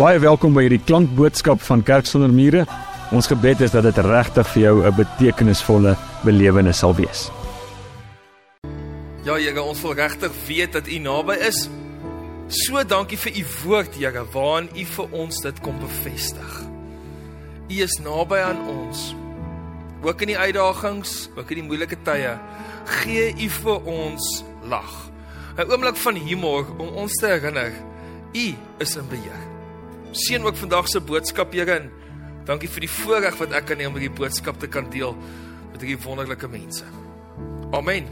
Baie welkom by hierdie klankboodskap van Kerk sonder mure. Ons gebed is dat dit regtig vir jou 'n betekenisvolle belewenis sal wees. Ja, Here, ons wil regtig weet dat U naby is. So dankie vir U woord, Here, waarin U vir ons dit kom bevestig. U is naby aan ons. Ook in die uitdagings, ook in die moeilike tye, gee U vir ons lag. 'n Oomblik van humor om ons te herinner U is in beheer. Seën ook vandag se boodskap, Here. Dankie vir die voorreg wat ek kan hê om hierdie boodskap te kan deel met hierdie wonderlike mense. Amen.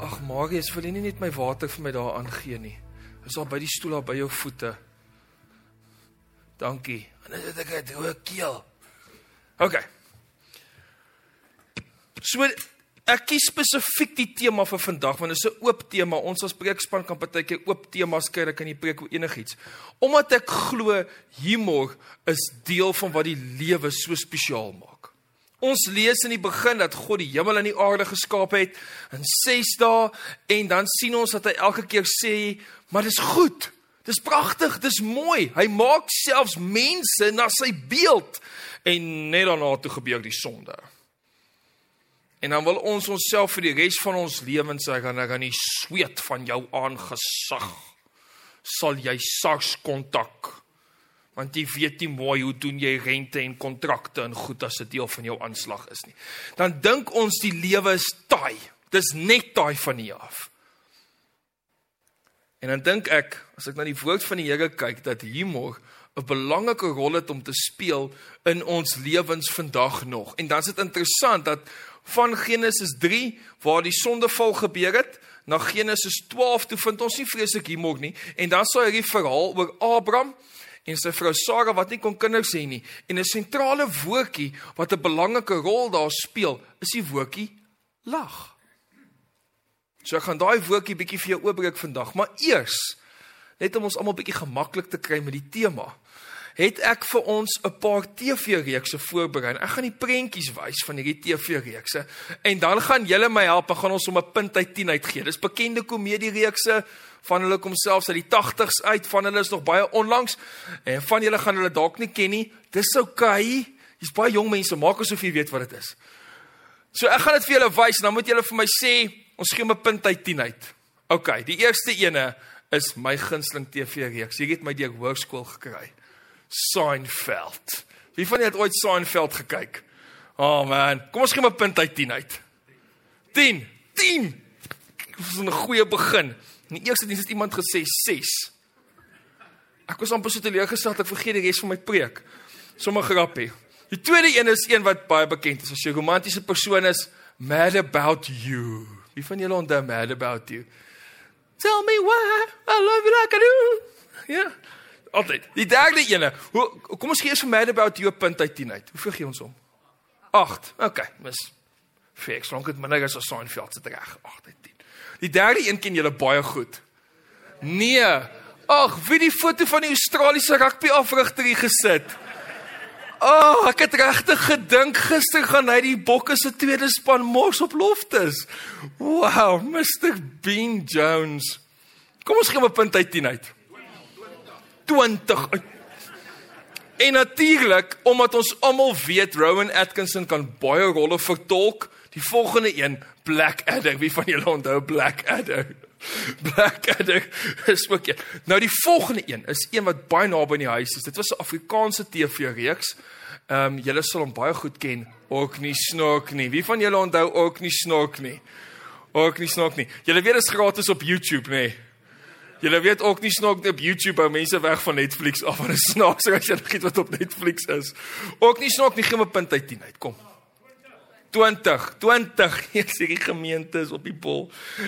Ag, Marius, wil jy nie net my water vir my daar aangee nie? Is al by die stoel daar by jou voete. Dankie. En dit ek het hoe keel. OK. So ek kies spesifiek die tema vir vandag want dit is 'n oop tema. Ons as preekspan kan partykeer oop temas kry, ek kan nie preek oor enigiets. Omdat ek glo humor is deel van wat die lewe so spesiaal maak. Ons lees in die begin dat God die hemel en die aarde geskaap het in 6 dae en dan sien ons dat hy elke keer sê, "Maar dis goed. Dis pragtig, dis mooi. Hy maak selfs mense na sy beeld." En net daarna toe gebeur die sonde. En dan wil ons onsself vir die res van ons lewens ek aan die sweet van jou aangesig sal jy sars kontak want jy weet nie mooi hoe doen jy rente en kontrakte en goed as 'n deel van jou aanslag is nie. Dan dink ons die lewe is taai. Dis net taai van hier af. En dan dink ek as ek na die woord van die Here kyk dat humor 'n belangrike rol het om te speel in ons lewens vandag nog. En dan is dit interessant dat van Genesis 3 waar die sondeval gebeur het na Genesis 12 toe vind ons nie vreeslik humor nie. En dan sou hierdie verhaal oor Abraham en sy vrou Sara wat nie kon kinders hê nie. En 'n sentrale woordjie wat 'n belangrike rol daar speel is die woordjie lag. So ek gaan daai woordjie bietjie vir jou oopbreek vandag, maar eers net om ons almal bietjie gemaklik te kry met die tema het ek vir ons 'n paar TV-reekse voorberei. Ek gaan die prentjies wys van hierdie TV-reekse en dan gaan julle my help en gaan ons om 'n punt uit 10 uitgee. Dis bekende komediereekse van hulle kom selfs uit die 80's uit, van hulle is nog baie onlangs en van julle gaan hulle dalk nie ken nie. Dis oukei. Jy's baie jong mense, maak asof jy weet wat dit is. So ek gaan dit vir julle wys en dan moet julle vir my sê ons gee 'n punt uit 10 uit. OK, die eerste ene is my gunsteling TV-reeks. Jy het my deur hoërskool gekry. Seinfeld. Wie van julle het ooit Seinfeld gekyk? Oh man, kom ons gee 'n punt uit 10 uit. 10. 10. Dit was 'n goeie begin. In die eerste diens het iemand gesê 6. Ek was amper so teleurgesteld ek vergeet die res van my preek. Sommige grappie. Die tweede een is een wat baie bekend is as jy 'n romantiese persoon is, Mad About You. Wie van julle onthou Mad About You? Tell me why I love you like I do. Ja. Yeah altyd. Die derde ene. Hoe kom ons gee eers vir my about jou punt uit 10 uit. Hoeveel gee ons hom? 8. OK, mis. Fix, lank dit minder as Seinfeld se reg. 8 uit 10. Die derde een ken julle baie goed. Nee. Ag, wie die foto van die Australiese rugby afrigter hier gesit. Ag, oh, ek het regtig gedink gister gaan hy die Bokke se tweede span mors op loftes. Wow, Mr Bean Jones. Kom ons gee hom 'n punt uit 10 uit. 20 uit. En natuurlik, omdat ons almal weet Rowan Atkinson kan baie rolle vertolk, die volgende een, Blackadder. Wie van julle onthou Blackadder? Blackadder is ook een. Nou die volgende een is een wat baie naby in die huis is. Dit was 'n Afrikaanse TV-reeks. Ehm um, julle sal hom baie goed ken. Ook nie snork nie. Wie van julle onthou ook nie snork nie? Ook nie snork nie. Julle weet dit is gratis op YouTube, nê? Nee. Julle weet ook nie snaaks op YouTube hou mense weg van Netflix af en is snaaks as jy net wat op Netflix is. Ook nie snaaks nie gee my punt uit 10 uit. Kom. 20, 20. Hier sê die gemeente is op die pol.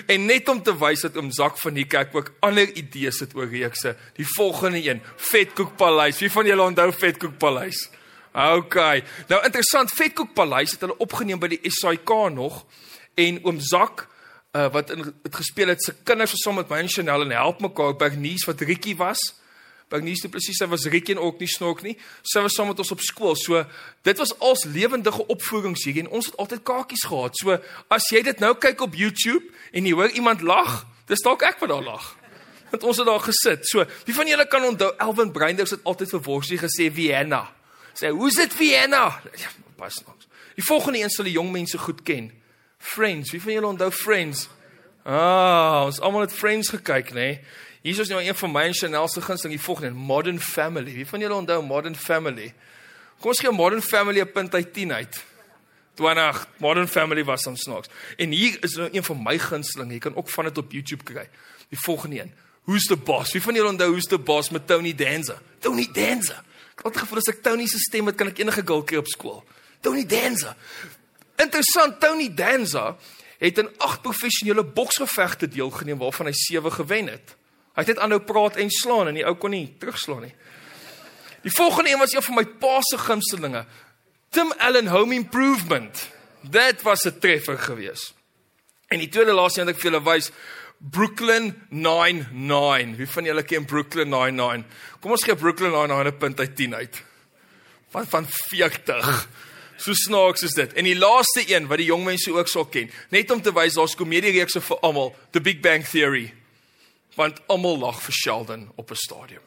En net om te wys dat oom Zak van die kerk ook ander idees het oor reekse. Die volgende een, Vetkoekpaleis. Wie van julle onthou Vetkoekpaleis? OK. Nou interessant, Vetkoekpaleis het hulle opgeneem by die SAIK nog en oom Zak uh, wat in het gespeel het se kinders was saam met my en Chanel en help mekaar Bernice wat Rikkie was. Bernice het presies sy was Rikkie en ook nie snork nie. Sy was saam met ons op skool. So dit was als lewendige opvoedings hier en ons het altyd kaartjies gehad. So as jy dit nou kyk op YouTube en jy hoor iemand lag, dis dalk ek wat daar lag. Want ons het daar gesit. So, wie van julle kan onthou Elvin Breinders het altyd vir Worsie gesê Vienna. Sê, "Hoe's dit Vienna?" Ja, pas nou. Die volgende een sal die jong mense goed ken. Friends. Wie van julle onthou Friends? Ah, ons almal het Friends gekyk, nê? Nee? Hier is nou een van my en Chanel se gunsteling, die volgende, Modern Family. Wie van julle onthou Modern Family? Kom ons gee Modern Family 'n punt uit 10 uit. 20 Modern Family was dan snaaks. En hier is nou een van my gunsteling. Jy kan ook van dit op YouTube kry. Die volgende een. Who's the boss? Wie van julle onthou Who's the boss met Tony Danza? Tony Danza. Ek het gevoel as ek Tony se stem het, kan ek enige gulkie op skool. Tony Danza. Interessant, Tony Danza het in agt professionele boksgevegte deelgeneem waarvan hy 7 gewen het. Hy het net aanhou praat en slaan en die ou kon nie terugslaan nie. Die volgende een was een van my pa se gunstelinge. Tim Allen Home Improvement. Dit was 'n treffer gewees. En die tweede laaste een wat ek vir julle wys, Brooklyn 99. Wie van julle ken Brooklyn 99? Kom ons gee Brooklyn 99 'n punt uit 10 uit. Van van 40. So snaaks is dit. En die laaste een wat die jong mense ook sal ken, net om te wys daar's komediereekse vir almal, The Big Bang Theory. Want almal lag vir Sheldon op 'n stadion.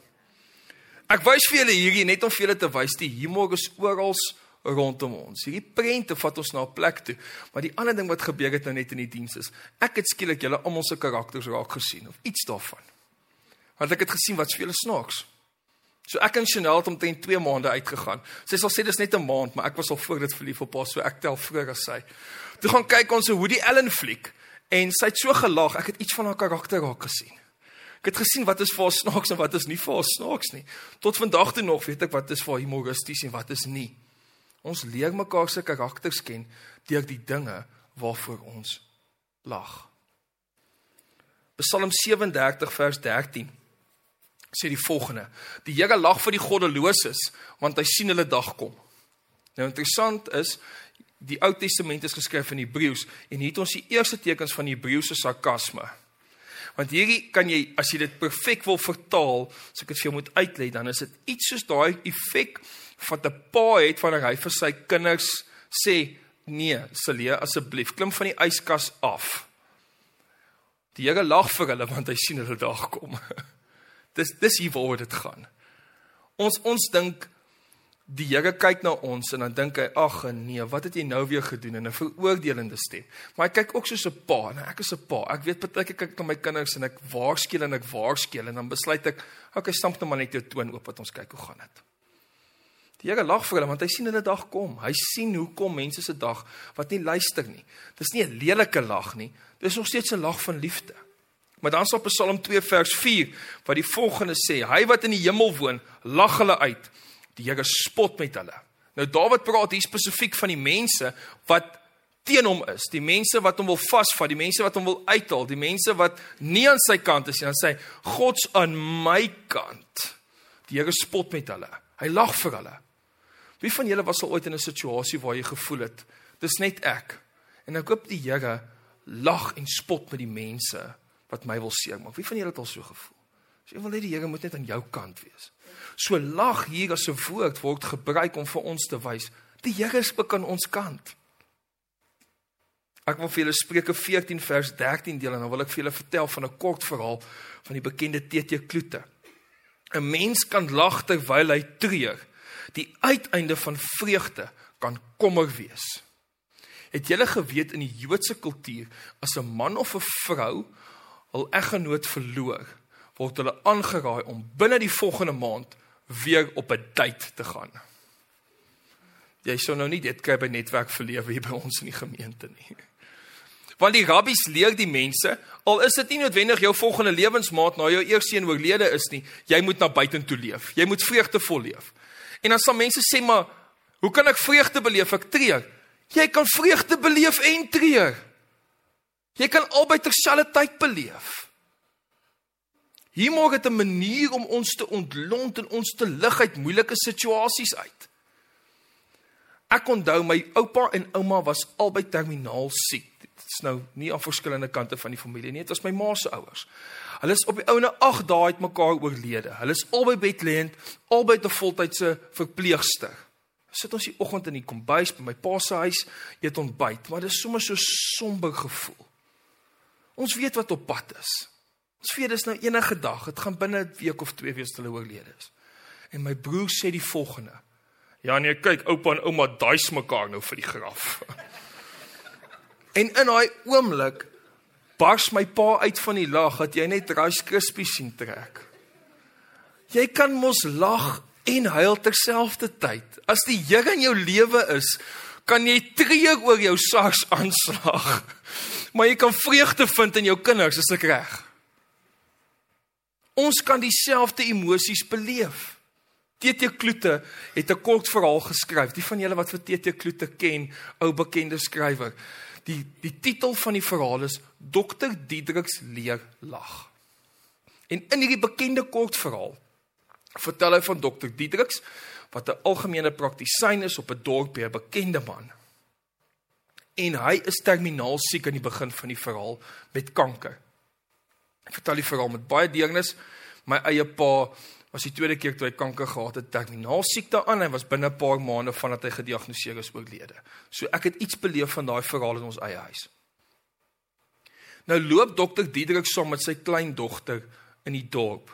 Ek wys vir julle hierdie net om vir julle te wys die humor is oral rondom ons. Hierdie prente vat ons na 'n plek toe. Maar die ander ding wat gebeur het nou net in die diens is, ek het skielik julle almal se karakters raak gesien of iets daarvan. Want ek het gesien wat vir julle snaaks. So ek en Chanel het omtrent 2 maande uitgegaan. Sy sal sê dis net 'n maand, maar ek was al voor dit verlief op haar, so ek tel vroeër as sy. Toe gaan kyk ons hoe die Ellen fliek en sy het so gelag, ek het iets van haar karakter raak gesien. Ek het gesien wat is vir haar snaaks en wat is nie vir haar snaaks nie. Tot vandag toe nog weet ek wat is vir haar humoristies en wat is nie. Ons leer mekaar se karakters ken deur die dinge waarvoor ons lag. Psalm 37 vers 13 sê die volgende: Die Here lag vir die goddeloses want hy sien hulle dag kom. Nou interessant is die Ou Testament is geskryf in Hebreëus en hier het ons die eerste tekens van Hebreëse sarkasme. Want hierdie kan jy as jy dit perfek wil vertaal, as ek dit vir jou moet uitlei, dan is dit iets soos daai effek wat 'n pa het wanneer hy vir sy kinders sê nee, Celie, asseblief klim van die yskas af. Die Here lag vir hulle want hy sien hulle dag kom. dis dis hier waar dit gaan. Ons ons dink die Here kyk na ons en dan dink hy ag nee, wat het jy nou weer gedoen in 'n veroordelende stem. Maar hy kyk ook soos 'n pa, nee, ek is 'n pa. Ek weet baie keer kyk ek na my kinders en ek waarsku en ek waarsku en dan besluit ek, okay, stamp net maar net jou toon oop wat ons kyk hoe gaan dit. Die Here lag vir hulle want hy sien hulle dag kom. Hy sien hoe kom mense se dag wat nie luister nie. Dis nie 'n lelike lag nie. Dis nog steeds 'n lag van liefde. Maar dan sal Psalm 2 vers 4 wat die volgende sê: Hy wat in die hemel woon, lag hulle uit. Die Here spot met hulle. Nou Dawid praat hier spesifiek van die mense wat teen hom is, die mense wat hom wil vasvat, die mense wat hom wil uithaal, die mense wat nie aan sy kant is nie. Dan sê hy: God's aan my kant. Die Here spot met hulle. Hy lag vir hulle. Wie van julle was al ooit in 'n situasie waar jy gevoel het dis net ek? En ek hoop die Here lag en spot met die mense wat my wil seermaak. Wie van julle het al so gevoel? As jy wil hê die Here moet net aan jou kant wees. So lag hier as 'n woord word gebruik om vir ons te wys die Here is ook aan ons kant. Ek wil vir julle Spreuke 14 vers 13 deel en dan wil ek vir julle vertel van 'n kort verhaal van die bekende TT Kloete. 'n Mens kan lag terwyl hy treur, Die uiteinde van vreugde kan kommer wees. Het julle geweet in die Joodse kultuur as 'n man of 'n vrou hul eggenoot verloor, word hulle aangeraai om binne die volgende maand weer op 'n date te gaan. Jy sou nou nie dit kry by netwerk verlewe hier by ons in die gemeente nie. Want die rabbies leer die mense, al is dit nie noodwendig jou volgende lewensmaat na jou eerste een oorlede is nie, jy moet na buitentoe leef. Jy moet vreugdevol leef. En dan sal mense sê maar, hoe kan ek vreugde beleef? Ek treur. Jy kan vreugde beleef en treur. Jy kan albei terselfdertyd beleef. Hier maak dit 'n manier om ons te ontlont en ons te lig uit moeilike situasies uit. Ek onthou my oupa en ouma was albei terminaal siek. Dit is nou nie aan verskillende kante van die familie nie, dit was my ma se ouers. Hulle is op die ouene 8 dae uit mekaar oorlede. Hulle is albei bedlêend, albei 'n voltydse verpleegster. Sit ons die oggend in die kombuis by my pa se huis, eet ontbyt, maar dit is sommer so somber gevoel. Ons weet wat op pad is. Ons weet dis nou enige dag. Dit gaan binne 'n week of 2 wees hulle oorlede is. En my broer sê die volgende: "Ja nee, kyk, oupa en ouma daai's mekaar nou vir die graf." en in daai oomblik bars my pa uit van die lag dat jy net Rice Krispies sien trek. Jy kan mos lag en huil terselfdertyd. As die Here in jou lewe is, kan jy treur oor jou SARS aanslag. Maar jy kan vreugde vind in jou kinders, is ek reg? Ons kan dieselfde emosies beleef. TT Kloete het 'n kort verhaal geskryf. Die van julle wat vir TT Kloete ken, ou bekende skrywer. Die die titel van die verhaal is Dr Diedriks leer lag. En in hierdie bekende kort verhaal vertel hy van Dr Diedriks wat 'n algemene praktisyn is op 'n dorpie, 'n bekende man. En hy is terminaal siek aan die begin van die verhaal met kanker. Ek vertel die verhaal met baie deernis. My eie pa was die tweede keer toe hy kanker gehad het, terminaal siekte aan. Hy was binne 'n paar maande vandat hy gediagnoseer is oorlede. So ek het iets beleef van daai verhaal in ons eie huis. Nou loop dokter Diederik saam met sy kleindogter in die dorp.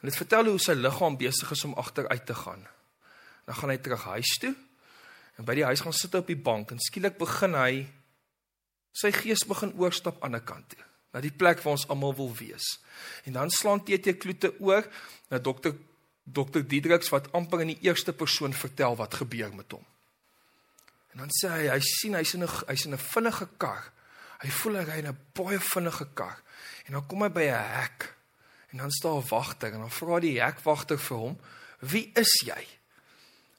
En dit vertel hoe sy liggaam besig is om agteruit te gaan. Dan gaan hy terug huis toe. En by die huis gaan sit hy op die bank en skielik begin hy sy gees begin oorstap aan 'n kant toe na die plek waar ons almal wil wees. En dan slaan TT Kloete oor na dokter dokter Diedriks wat amper in die eerste persoon vertel wat gebeur met hom. En dan sê hy hy sien hy's in 'n hy's in 'n vinnige kar. Hy voel hy ry in 'n baie vinnige kar. En dan kom hy by 'n hek. En dan staan 'n wagter en dan vra die hekwagter vir hom: "Wie is jy?"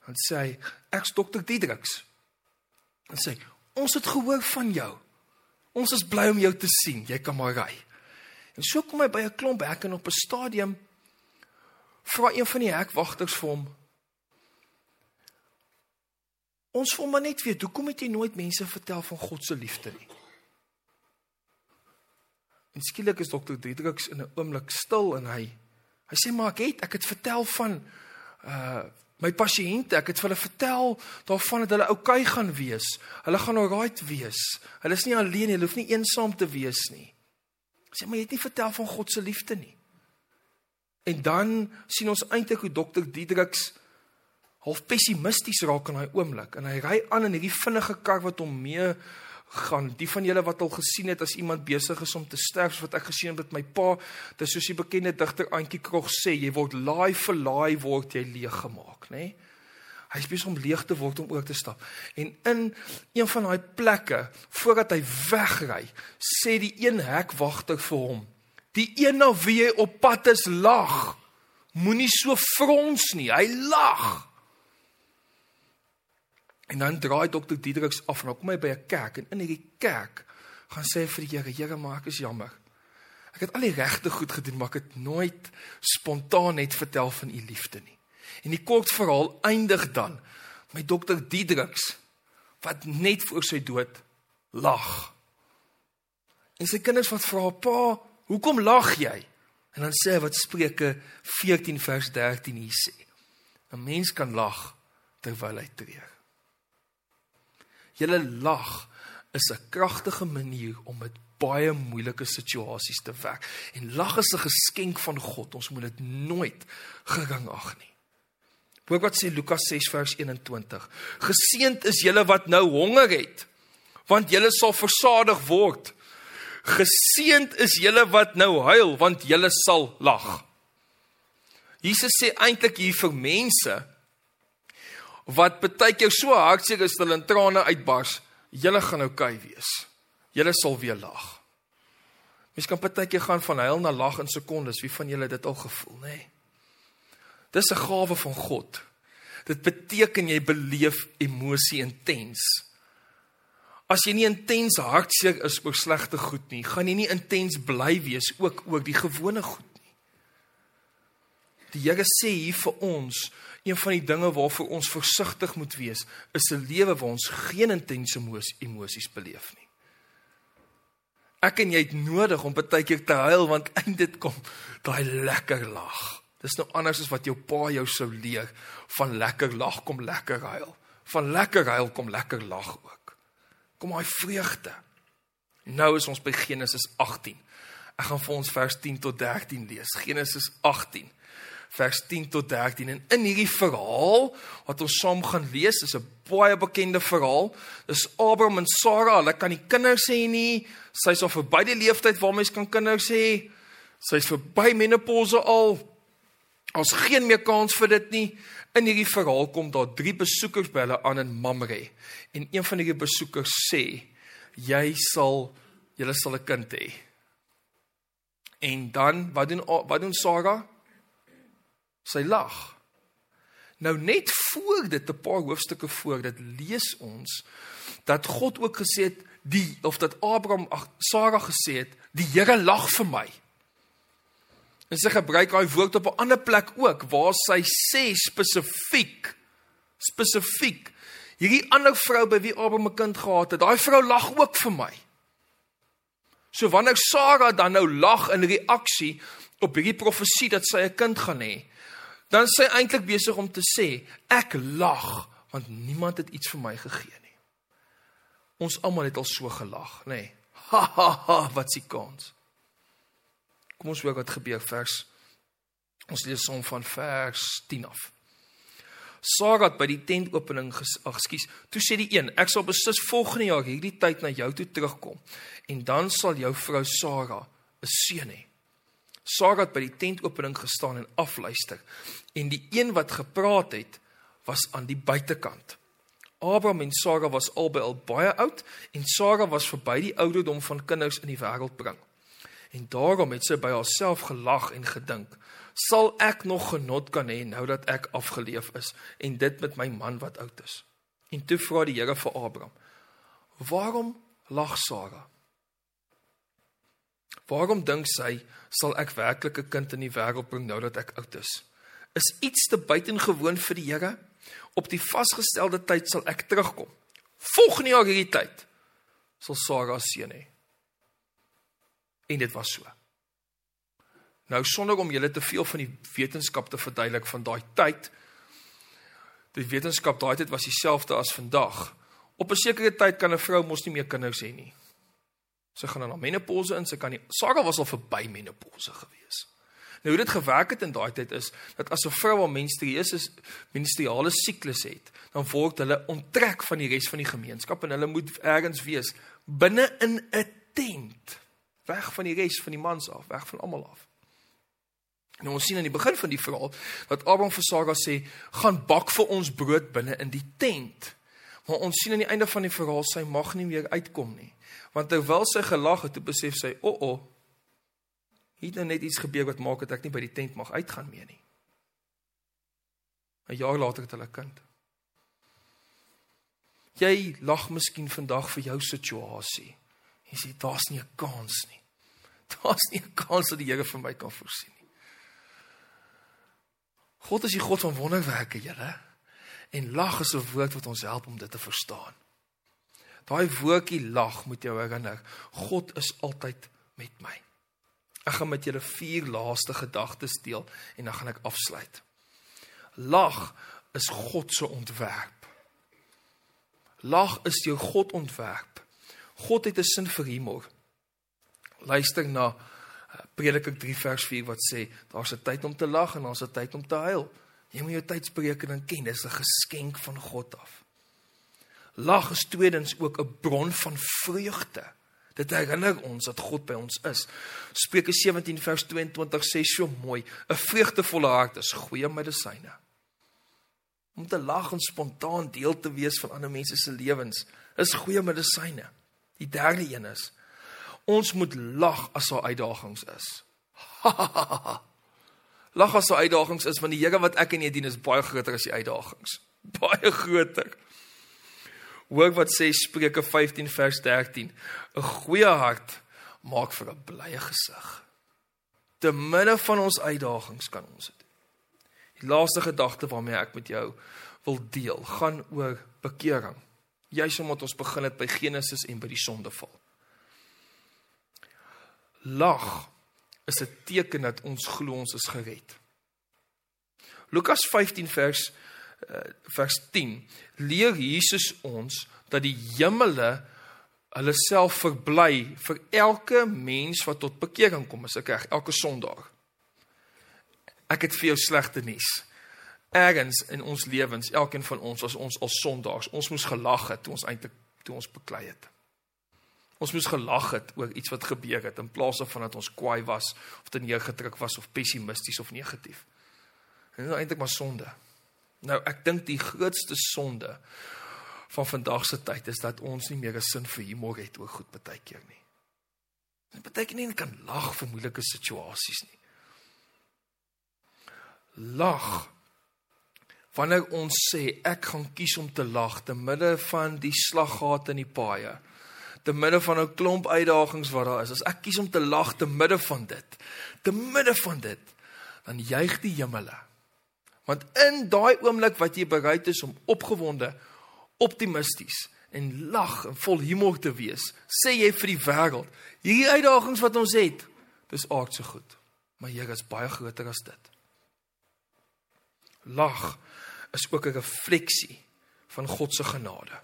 Dan sê hy: "Ek's dokter Diedriks." Dan sê hy: "Ons het gehoor van jou." Ons is bly om jou te sien. Jy kan maar ry. En so kom hy by 'n klomp hekke op 'n stadium. Vra een van die hekwagters vir hom. Ons wil maar net weet, hoekom het jy nooit mense vertel van God se liefde nie? En skielik is dokter Diedriks in 'n oomblik stil en hy hy sê maar ek het ek het vertel van uh my pasiënte, ek het vir hulle vertel daarvan dat hulle oukei okay gaan wees. Hulle gaan alright wees. Hulle is nie alleen nie, hulle hoef nie eensaam te wees nie. Sê maar jy het nie vertel van God se liefde nie. En dan sien ons eintlik hoe dokter Diedriks half pessimisties raak in daai oomblik en hy ry aan in hierdie vinnige kar wat hom mee gaan. Die van julle wat al gesien het as iemand besig is om te sterf, wat ek gesien het met my pa, dis soos die bekende digter Antjie Krog sê, jy word laai vir laai word jy leeg gemaak, nê? Nee? Hy is besig om leeg te word om oor te stap. En in een van daai plekke, voordat hy wegry, sê die een hekwagter vir hom: "Die een na wie jy op pad is lag. Moenie so frons nie. Hy lag." En dan draai dokter Diedriks af en dan kom hy by 'n kerk en in hierdie kerk gaan sê vir die Here, Here, maak is jammer. Ek het al die regte goed gedoen, maar ek het nooit spontaan net vertel van u liefde nie. En die kort verhaal eindig dan met dokter Diedriks wat net voor sy dood lag. En sy kinders wat vra, "Pa, hoekom lag jy?" En dan sê hy wat Spreuke 14 vers 13 hier sê. 'n Mens kan lag terwyl hy treur. Julle lag is 'n kragtige manier om met baie moeilike situasies te werk. En lag is 'n geskenk van God. Ons moet dit nooit gering ag nie. Hoor wat sê Lukas 6 vers 21. Geseend is julle wat nou honger het, want julle sal versadig word. Geseend is julle wat nou huil, want julle sal lag. Jesus sê eintlik hier vir mense wat baie keer so hartseer is dat hulle in trane uitbars, julle gaan oukei okay wees. Julle sal weer lag. Mens kan baie keer gaan van huil na lag in sekondes. Wie van julle het dit al gevoel, nê? Nee? Dis 'n gawe van God. Dit beteken jy beleef emosie intens. As jy nie intens hartseer is oor slegte goed nie, gaan jy nie intens bly wees ook oor die gewone goed nie. Die Here sê hier vir ons, een van die dinge waarvoor ons versigtig moet wees, is 'n lewe waar ons geen intense emosies beleef nie. Ek en jy het nodig om baie keer te huil want eind dit kom daai lekker lag. Dis nou anders as wat jou pa jou sou leer van lekker lag kom lekker huil. Van lekker huil kom lekker lag ook. Kom daai vreugde. Nou is ons by Genesis 18. Ek gaan vir ons vers 10 tot 13 lees. Genesis 18 vers 10 tot 13 en in hierdie verhaal wat ons saam gaan lees is 'n baie bekende verhaal. Dis Abraham en Sara, hulle kan nie kinders hê nie. Sy's al verby die leeftyd waar mens kan kinders hê. Sy's verby menopouse al. Ons geen meer kans vir dit nie. In hierdie verhaal kom daar drie besoekers by hulle aan in Mamre en een van hierdie besoekers sê jy sal julle sal 'n kind hê. En dan wat doen wat doen Sara? Sy lag. Nou net voor dit 'n paar hoofstukke voor dit lees ons dat God ook gesê het die of dat Abraham ag Sara gesê het die Here lag vir my. En sy gebruik daai woord op 'n ander plek ook waar sy sê spesifiek spesifiek hierdie ander vrou by wie Abraham 'n kind gehad het, daai vrou lag ook vir my. So wanneer Sara dan nou lag in reaksie op hierdie profesie dat sy 'n kind gaan hê, dan is sy eintlik besig om te sê ek lag want niemand het iets vir my gegee nie. Ons almal het al so gelag, nê. Nee. Ha ha ha, wat s'ie kans. Kom ons hoor wat gebeur vers Ons lees som van vers 10 af. Sara het by die tentopening ag skus, toe sê die een, ek sal beslis volgende jaar hierdie tyd na jou toe terugkom en dan sal jou vrou Sara 'n seun hê. Sara het by die tentopening gestaan en afluister en die een wat gepraat het was aan die buitekant. Abraham en Sara was albei al baie oud en Sara was verby die ouderdom van kinders in die wêreld bring. En daarom het sy by haarself gelag en gedink: "Sal ek nog genot kan hê nou dat ek afgeleef is en dit met my man wat oud is?" En toe vra die Here vir Abraham: "Waarom lag Sara?" Waarom dink sy sal ek werklik 'n kind in die wêreld bring nou dat ek oud is? is iets te buitengewoon vir die Here. Op die vasgestelde tyd sal ek terugkom. Volgende jaar hierdie tyd sal Sara seën hê. En dit was so. Nou sonder om julle te veel van die wetenskap te verduidelik van daai tyd. Die wetenskap daai tyd was dieselfde as vandag. Op 'n sekere tyd kan 'n vrou mos nie meer kinders hê nie. Sy gaan na menopouse in, sy kan nie. Sara was al verby menopouse gewees. Nou hoe dit gewerk het in daai tyd is dat as 'n vrou 'n menstrueuse menstruale siklus het, dan word hulle onttrek van die res van die gemeenskap en hulle moet ergens wees binne in 'n tent, weg van die res van die mans af, weg van almal af. Nou ons sien aan die begin van die verhaal dat Abraham vir Sara sê, "Gaan bak vir ons brood binne in die tent." Maar ons sien aan die einde van die verhaal sy mag nie meer uitkom nie. Want terwyl sy gelag het, toe besef sy, "O, oh, o, oh, het nou net iets gebeur wat maak dat ek nie by die tent mag uitgaan meer nie. 'n Jaar later het hulle 'n kind. Jy lag miskien vandag vir jou situasie. Jy sê daar's nie 'n kans nie. Daar's nie 'n kans dat die Here vir my kan voorsien nie. God is die God van wonderwerke, Here. En lag is 'n woord wat ons help om dit te verstaan. Daai woordjie lag moet jou herinner, God is altyd met my. Ek gaan met julle vier laaste gedagtes deel en dan gaan ek afsluit. Lag is God se ontwerp. Lag is jou God ontwerp. God het 'n sin vir humor. Luister na eh, Prediker 3 vers 4 wat sê daar's 'n tyd om te lag en daar's 'n tyd om te huil. Jy moet jou tydsberekening ken, dis 'n geskenk van God af. Lag is tweedens ook 'n bron van vreugde. Dit herinner ons dat God by ons is. Spreuke 17 vers 22 sê so mooi: 'n Vreugdevolle hart is goeie medisyne. Om te lag en spontaan deel te wees van ander mense se lewens is goeie medisyne. Die derde een is ons moet lag as daar uitdagings is. lag as daar uitdagings is want die Here wat ek en jy dien is baie groter as die uitdagings. Baie groter. Hoor wat sê Spreuke 15 vers 13. 'n Goeie hart maak vir 'n blye gesig. Te midde van ons uitdagings kan ons dit. Die laaste gedagte waarmee ek met jou wil deel, gaan oor bekering. Juist omdat ons begin het by Genesis en by die sondeval. Lag is 'n teken dat ons glo ons is gered. Lukas 15 vers vers 10 leer Jesus ons dat die hemele hulle self verbly vir elke mens wat tot bekering kom, as ek reg, elke Sondag. Ek het vir jou slegte nuus. Ergens in ons lewens, elkeen van ons as ons al Sondags, ons moes gelag het toe ons eintlik toe ons beklei het. Ons moes gelag het oor iets wat gebeur het in plaas van dat ons kwaai was of te neergedruk was of pessimisties of negatief. Dit is eintlik maar sonde. Nou ek dink die grootste sonde van vandag se tyd is dat ons nie meer 'n sin vir humor het oor goed baie keer nie. Dit beteken nie jy kan lag vir moeilike situasies nie. Lag wanneer ons sê ek gaan kies om te lag te midde van die slaggate in die paaie te midde van 'n klomp uitdagings wat daar is as ek kies om te lag te midde van dit te midde van dit dan juig die hemele want in daai oomblik wat jy bereid is om opgewonde optimisties en lag en vol humor te wees sê jy vir die wêreld hierdie uitdagings wat ons het dis aardse goed maar Here is baie groter as dit lag is ook 'n refleksie van God se genade.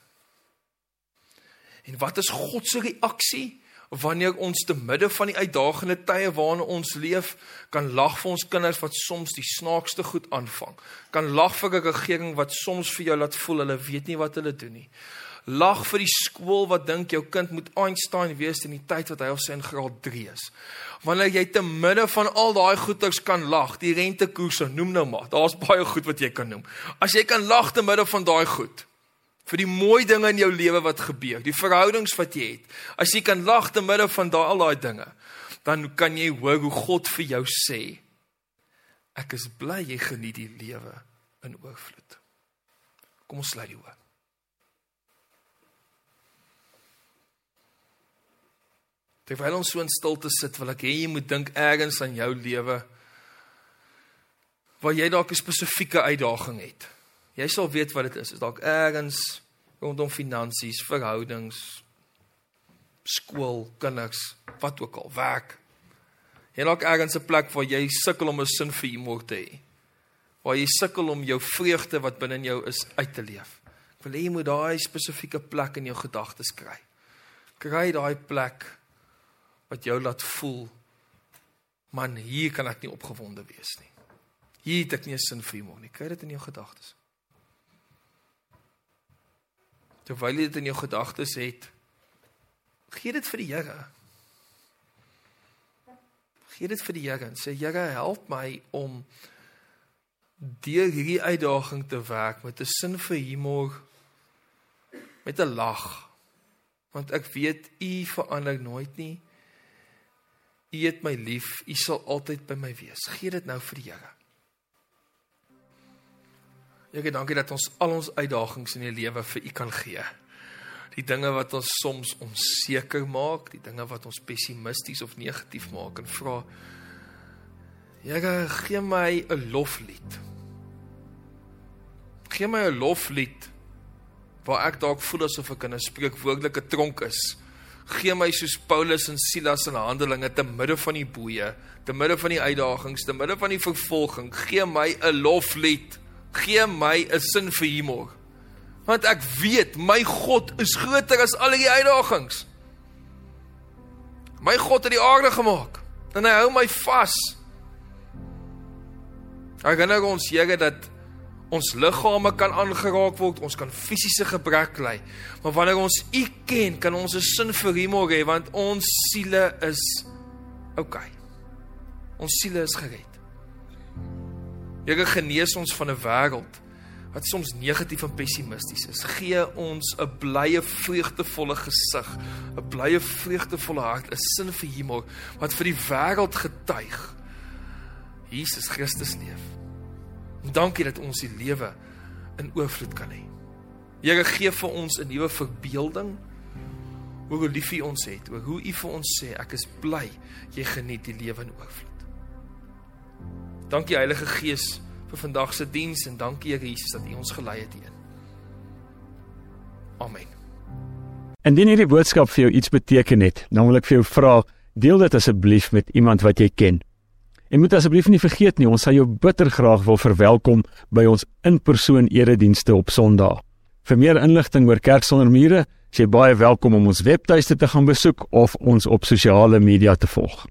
En wat is God se reaksie wanneer ons te midde van die uitdagende tye waarin ons leef, kan lag vir ons kinders wat soms die snaakste goed aanvang. Kan lag vir 'n regering wat soms vir jou laat voel hulle weet nie wat hulle doen nie. Lag vir die skool wat dink jou kind moet Einstein wees in die tyd wat hy of sy in graad 3 is. Wanneer jy te midde van al daai goeters kan lag, die rentekoerse, noem nou maar. Daar's baie goed wat jy kan noem. As jy kan lag te midde van daai goed vir die mooi dinge in jou lewe wat gebeur, die verhoudings wat jy het. As jy kan lag te midde van daai al daai dinge, dan kan jy hoor hoe God vir jou sê: Ek is bly jy geniet die lewe in oorvloed. Kom ons sluit die oë. Terwyl ons so in stilte sit, wil ek hê jy moet dink ergens aan jou lewe waar jy dalk 'n spesifieke uitdaging het. Jy sal weet wat dit is. Is dalk ergens rondom finansies, verhoudings, skool, kinders, wat ook al, werk. Jy dalk ergens 'n plek waar jy sukkel om 'n sin vir humor te hê. Waar jy sukkel om jou vreugde wat binne in jou is uit te leef. Ek wil hê jy moet daai spesifieke plek in jou gedagtes kry. Kry daai plek wat jou laat voel man hier kan ek nie opgewonde wees nie. Hier het ek nie 'n sin vir hom nie. Kry dit in jou gedagtes. Terwyl jy dit in jou gedagtes het, gee dit vir die Here. Gee dit vir die Here en sê Here, help my om deur hierdie uitdaging te werk met 'n sin vir humor met 'n lag. Want ek weet u verander nooit nie. U het my lief, U sal altyd by my wees. Gee dit nou vir die Here. Here, dankie dat ons al ons uitdagings in die lewe vir U kan gee. Die dinge wat ons soms onseker maak, die dinge wat ons pessimisties of negatief maak en vra Here, gee my 'n loflied. Gee my 'n loflied waar ek dalk voel asof ek in 'n spreekwoordelike tronk is gee my soos Paulus en Silas in Handelinge te midde van die boeye, te midde van die uitdagings, te midde van die vervolging, gee my 'n loflied. Gee my 'n sin vir humor. Want ek weet my God is groter as al die uitdagings. My God het die aarde gemaak en hy hou my vas. Ek herinner ons Here dat ons liggame kan aangeraak word, ons kan fisiese gebrek ly. Maar wanneer ons U ken, kan ons 'n sin vir humor hê want ons siele is oukei. Okay. Ons siele is gered. Here genees ons van 'n wêreld wat soms negatief en pessimisties is. Gee ons 'n blye, vreugdevolle gesig, 'n blye, vreugdevolle hart, 'n sin vir humor wat vir die wêreld getuig. Jesus Christus leef. Dankie dat ons die lewe in oorvloed kan hê. Here gee vir ons 'n nuwe verbeelding oor hoe lief U ons het, oor hoe U vir ons sê ek is bly jy geniet die lewe in oorvloed. Dankie Heilige Gees vir vandag se diens en dankie Here Jesus dat U ons gelei het hierin. Amen. Indien hierdie boodskap vir jou iets beteken het, dan wil ek vir jou vra, deel dit asseblief met iemand wat jy ken. En moet asseblief nie vergeet nie, ons sal jou bitter graag wil verwelkom by ons in-persoon eredienste op Sondag. Vir meer inligting oor Kerk sonder mure, Jy is baie welkom om ons webtuiste te gaan besoek of ons op sosiale media te volg.